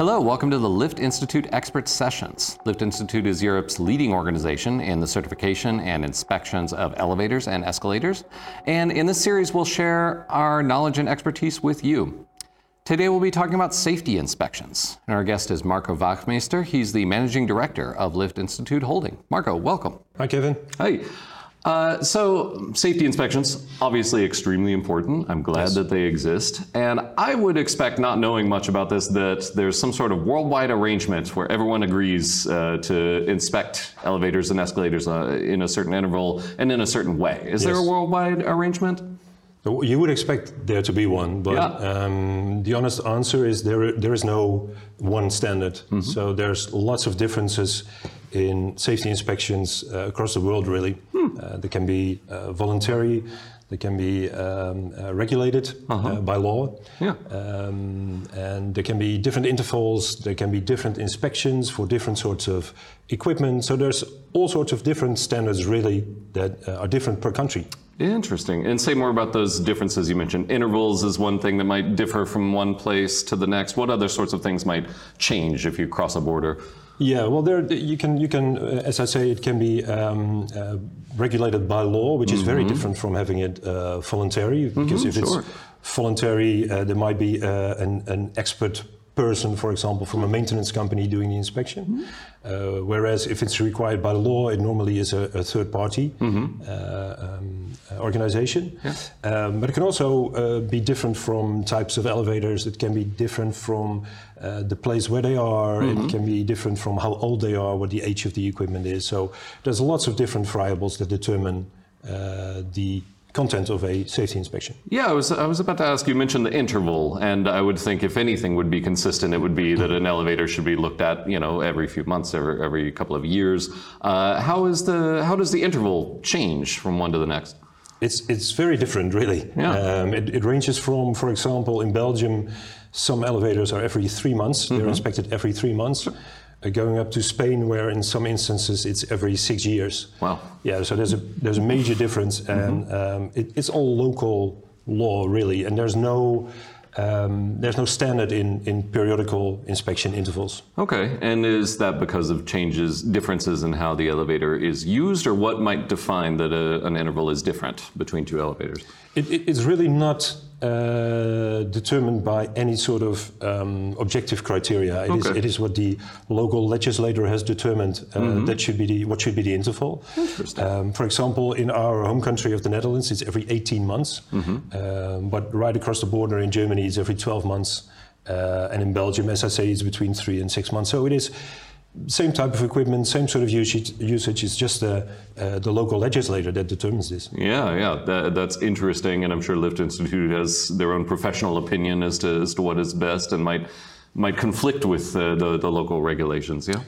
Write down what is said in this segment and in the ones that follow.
Hello, welcome to the Lift Institute Expert Sessions. Lift Institute is Europe's leading organization in the certification and inspections of elevators and escalators. And in this series, we'll share our knowledge and expertise with you. Today, we'll be talking about safety inspections. And our guest is Marco Wachtmeester. He's the managing director of Lift Institute Holding. Marco, welcome. Hi, Kevin. Hi. Uh, so, safety inspections, obviously extremely important. I'm glad yes. that they exist. And I would expect, not knowing much about this, that there's some sort of worldwide arrangement where everyone agrees uh, to inspect elevators and escalators uh, in a certain interval and in a certain way. Is yes. there a worldwide arrangement? You would expect there to be one, but yeah. um, the honest answer is there. There is no one standard. Mm-hmm. So there's lots of differences in safety inspections uh, across the world. Really, hmm. uh, they can be uh, voluntary, they can be um, uh, regulated uh-huh. Uh, by law, yeah. um, and there can be different intervals. There can be different inspections for different sorts of equipment. So there's all sorts of different standards really that uh, are different per country. Interesting. And say more about those differences you mentioned. Intervals is one thing that might differ from one place to the next. What other sorts of things might change if you cross a border? Yeah, well, there you can you can uh, as I say, it can be um, uh, regulated by law, which is mm-hmm. very different from having it uh, voluntary. Because mm-hmm, if sure. it's voluntary, uh, there might be uh, an, an expert person, for example, from a maintenance company doing the inspection. Mm-hmm. Uh, whereas if it's required by law, it normally is a, a third party mm-hmm. uh, um, organization. Yeah. Um, but it can also uh, be different from types of elevators. It can be different from uh, the place where they are. Mm-hmm. It can be different from how old they are, what the age of the equipment is. So there's lots of different variables that determine uh, the content of a safety inspection. Yeah, I was, I was about to ask, you mentioned the interval, and I would think if anything would be consistent, it would be that an elevator should be looked at, you know, every few months, every, every couple of years. Uh, how, is the, how does the interval change from one to the next? It's, it's very different, really. Yeah. Um, it, it ranges from, for example, in Belgium, some elevators are every three months. Mm-hmm. They're inspected every three months. Sure going up to Spain, where in some instances it's every six years. Wow. Yeah, so there's a there's a major difference, mm-hmm. and mm-hmm. um, it, it's all local law really, and there's no. Um, there's no standard in, in periodical inspection intervals. Okay, and is that because of changes, differences in how the elevator is used, or what might define that a, an interval is different between two elevators? It, it, it's really not uh, determined by any sort of um, objective criteria. It, okay. is, it is what the local legislator has determined uh, mm-hmm. that should be the, what should be the interval. Um, for example, in our home country of the Netherlands, it's every 18 months, mm-hmm. um, but right across the border in Germany, it's every 12 months, uh, and in Belgium, as I say, it's between three and six months. So it is same type of equipment, same sort of usage. usage it's just the, uh, the local legislator that determines this. Yeah, yeah, that, that's interesting, and I'm sure Lift Institute has their own professional opinion as to as to what is best, and might might conflict with uh, the the local regulations. Yeah.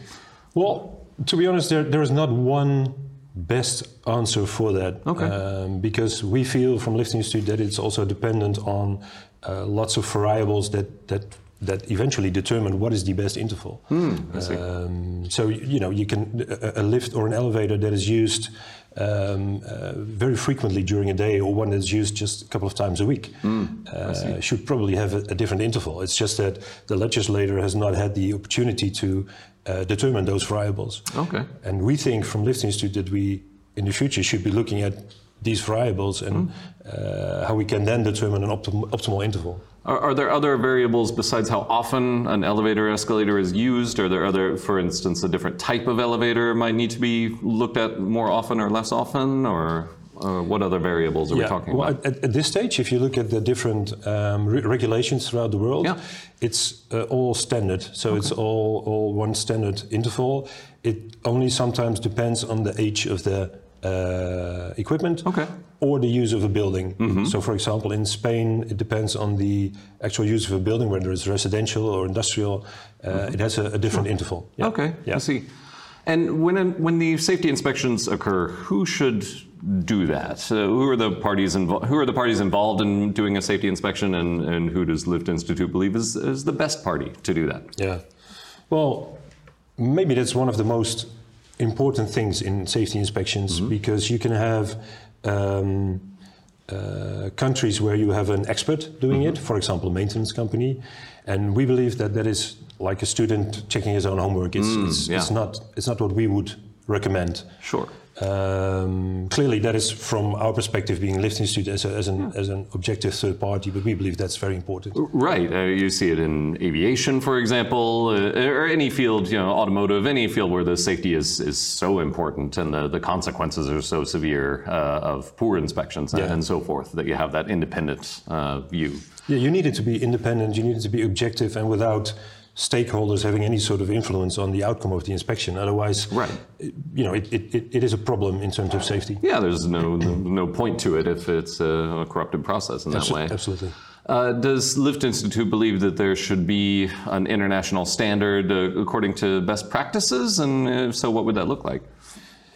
Well, to be honest, there there is not one best answer for that. Okay. Um, because we feel from Lift Institute that it's also dependent on uh, lots of variables that that that eventually determine what is the best interval. Mm, um, so you know you can a, lift or an elevator that is used um, uh, very frequently during a day, or one that's used just a couple of times a week, mm, uh, should probably have a, a, different interval. It's just that the legislator has not had the opportunity to uh, determine those variables. Okay. And we think from Lift Institute that we in the future should be looking at these variables and mm. how we can then determine an optim- optimal interval. Are, are, there other variables besides how often an elevator escalator is used? Are there other, for instance, a different type of elevator might need to be looked at more often or less often, or uh, what other variables are yeah. we talking well, about? At, at, this stage, if you look at the different um, re- regulations throughout the world, yeah. it's uh, all standard. So okay. it's all, all one standard interval. It only sometimes depends on the age of the uh, equipment okay. or the use of a building. Mm-hmm. So, for example, in Spain, it depends on the actual use of a building, whether it's residential or industrial. Uh, mm-hmm. It has a, a different interval. Yeah. Okay, yeah. I see. And when when the safety inspections occur, who should do that? So who are the parties involved? Who are the parties involved in doing a safety inspection, and, and who does Lift Institute believe is, is the best party to do that? Yeah, well, maybe that's one of the most important things in safety inspections mm-hmm. because you can have um, uh, countries where you have an expert doing mm-hmm. it, for example, a maintenance company, and we believe that that is like a student checking his own homework. It's, it's, yeah. it's not it's not what we would recommend. Sure. Um, clearly, that is from our perspective, being Institute as, a, as, an, as an objective third party, but we believe that's very important. Right. Uh, you see it in aviation, for example, uh, or any field, you know, automotive, any field where the safety is, is so important and the, the consequences are so severe uh, of poor inspections and, Yeah. and so forth that you have that independent uh, view. Yeah, you need it to be independent, you need it to be objective, and without stakeholders having any sort of influence on the outcome of the inspection. Otherwise, Right. you know, it, it, it, it is a problem in terms of safety. Yeah, there's no, no, no point to it if it's a, a corrupted process in that Abso- way. Absolutely. Uh, does Lift Institute believe that there should be an international standard uh, according to best practices? And if so, what would that look like?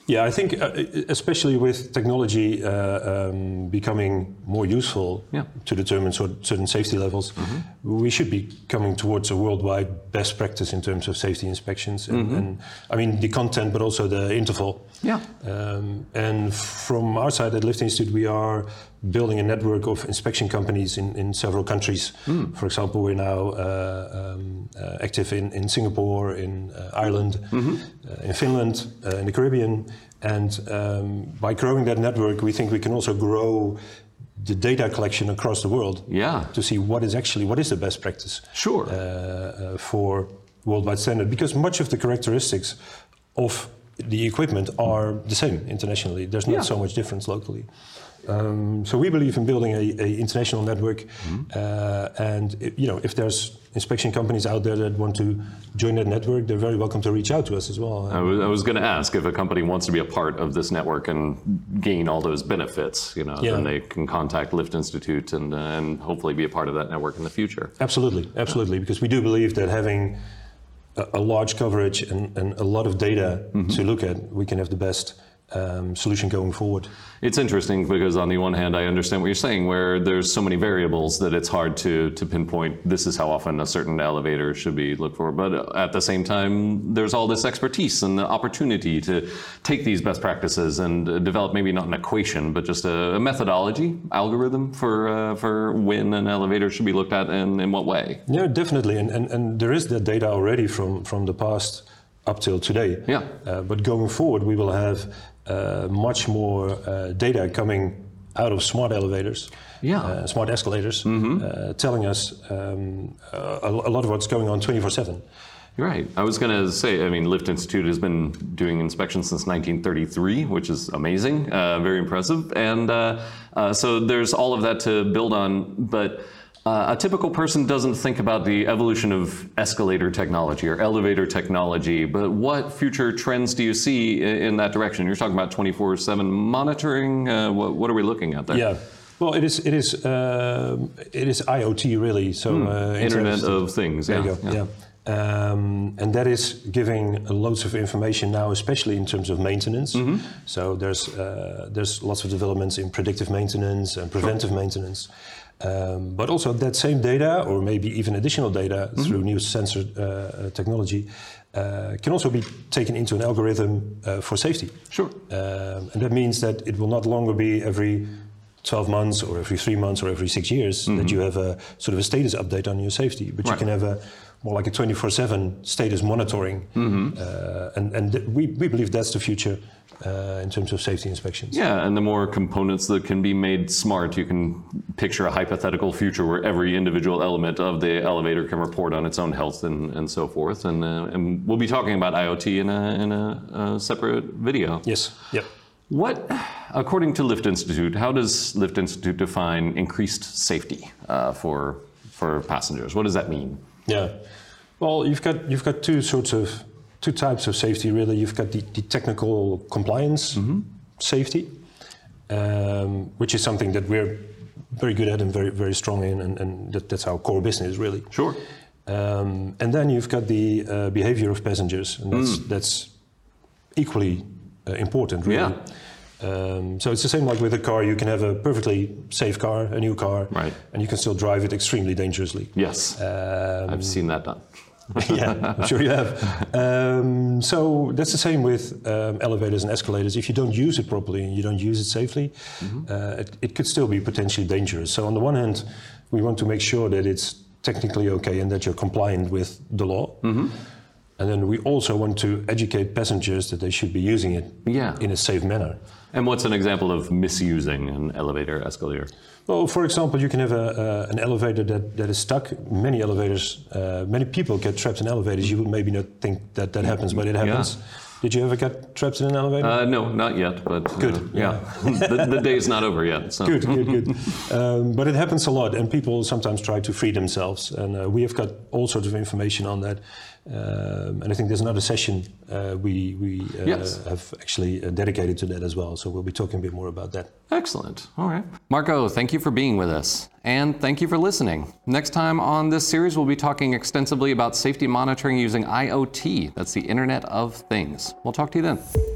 Yeah, I think uh, especially with technology uh, um, becoming more useful Yeah. to determine sort certain safety levels, we should be coming towards a worldwide best practice in terms of safety inspections. And, and I mean the content, but also the interval. Yeah. Um, and from our side at Lift Institute, we are building a network of inspection companies in, in several countries. For example, we're now uh, um, uh, active in, in Singapore, in uh, Ireland, uh, in Finland, uh, in the Caribbean. And um, by growing that network, we think we can also grow the data collection across the world Yeah. to see what is actually what is the best practice Sure. uh, for worldwide standard because much of the characteristics of the equipment are the same internationally. There's not Yeah. so much difference locally. Um, so we believe in building a, a international network, uh, and i you know if there's inspection companies out there that want to join that network, they're very welcome to reach out to us as well. I was, I was going to ask if a company wants to be a part of this network and gain all those benefits, you know, Yeah. then they can contact Lift Institute and, uh, and hopefully be a part of that network in the future. Absolutely, absolutely, because we do believe that having a, a large coverage and, and a lot of data to look at, we can have the best um, solution going forward. It's interesting because on the one hand, I understand what you're saying, where there's so many variables that it's hard to, to pinpoint this is how often a certain elevator should be looked for. But at the same time, there's all this expertise and the opportunity to take these best practices and develop maybe not an equation, but just a, a methodology, algorithm for, uh, for when an elevator should be looked at and in what way. Yeah, definitely, and, and, and there is that data already from, from the past up till today. Yeah. Uh, but going forward, we will have much more uh, data coming out of smart elevators, Yeah. uh, smart escalators, uh, telling us um, a, a lot of what's going on 24/7. Right. I was going to say, I mean, Lift Institute has been doing inspections since 1933, which is amazing, uh, very impressive. And uh, uh, so there's all of that to build on. But uh, a typical person doesn't think about the evolution of escalator technology or elevator technology. But what future trends do you see in, in that direction? You're talking about 24 7 monitoring. Uh, what, what are we looking at there? Yeah. Well, it is it is um it is IoT really. So uh, Internet of Things. There yeah. you go. Yeah. Um, and that is giving loads of information now, especially in terms of maintenance. Mm-hmm. So there's uh, there's lots of developments in predictive maintenance and preventive maintenance. Um, but also that same data, or maybe even additional data Mm-hmm. through new sensor uh, technology, uh, can also be taken into an algorithm uh, for safety. Sure. Um, and that means that it will not longer be every 12 months or every three months or every six years that you have a sort of a status update on your safety, but. Right. you can have a more like a 24 7 status monitoring. Mm-hmm. Uh, and and th- we, we believe that's the future uh, in terms of safety inspections. Yeah, and the more components that can be made smart, you can picture a hypothetical future where every individual element of the elevator can report on its own health and, and so forth. And, uh, and we'll be talking about IoT in a, in a, a separate video. Yes. Yep. What, according to Lift Institute, how does Lift Institute define increased safety uh, for, for passengers? What does that mean? Yeah. Well, you've got you've got two sorts of two types of safety really. You've got the, the technical compliance safety, um, which is something that we're very good at and very very strong in, and, and that, that's our core business really. Sure. Um, and then you've got the uh, behavior of passengers, and that's that's equally uh, important really. Yeah. Um, so it's the same like with a car. You can have a perfectly safe car, a new car, Right. and you can still drive it extremely dangerously. Yes, Um, I've seen that done. yeah, I'm sure you have. Um, so that's the same with um, elevators and escalators. If you don't use it properly and you don't use it safely, uh, it, it could still be potentially dangerous. So on the one hand, we want to make sure that it's technically okay and that you're compliant with the law. Mm-hmm. And then we also want to educate passengers that they should be using it Yeah. in a safe manner. And what's an example of misusing an elevator, escalator? Well, for example, you can have a, uh, an elevator that, that is stuck. Many elevators, uh, many people get trapped in elevators. You would maybe not think that that happens, but it happens. Did you ever get trapped in an elevator? Uh, no, not yet, but uh, Good, yeah, the, the is not over yet. So. Good, good, good. Um, but it happens a lot, and people sometimes try to free themselves. And uh, we have got all sorts of information on that. Um, and I think there's another session uh, we, we uh, Yes. have actually uh, dedicated to that as well. So we'll be talking a bit more about that. Excellent. All right. Marco, thank you for being with us. And thank you for listening. Next time on this series, we'll be talking extensively about safety monitoring using IoT. That's the Internet of Things. We'll talk to you then.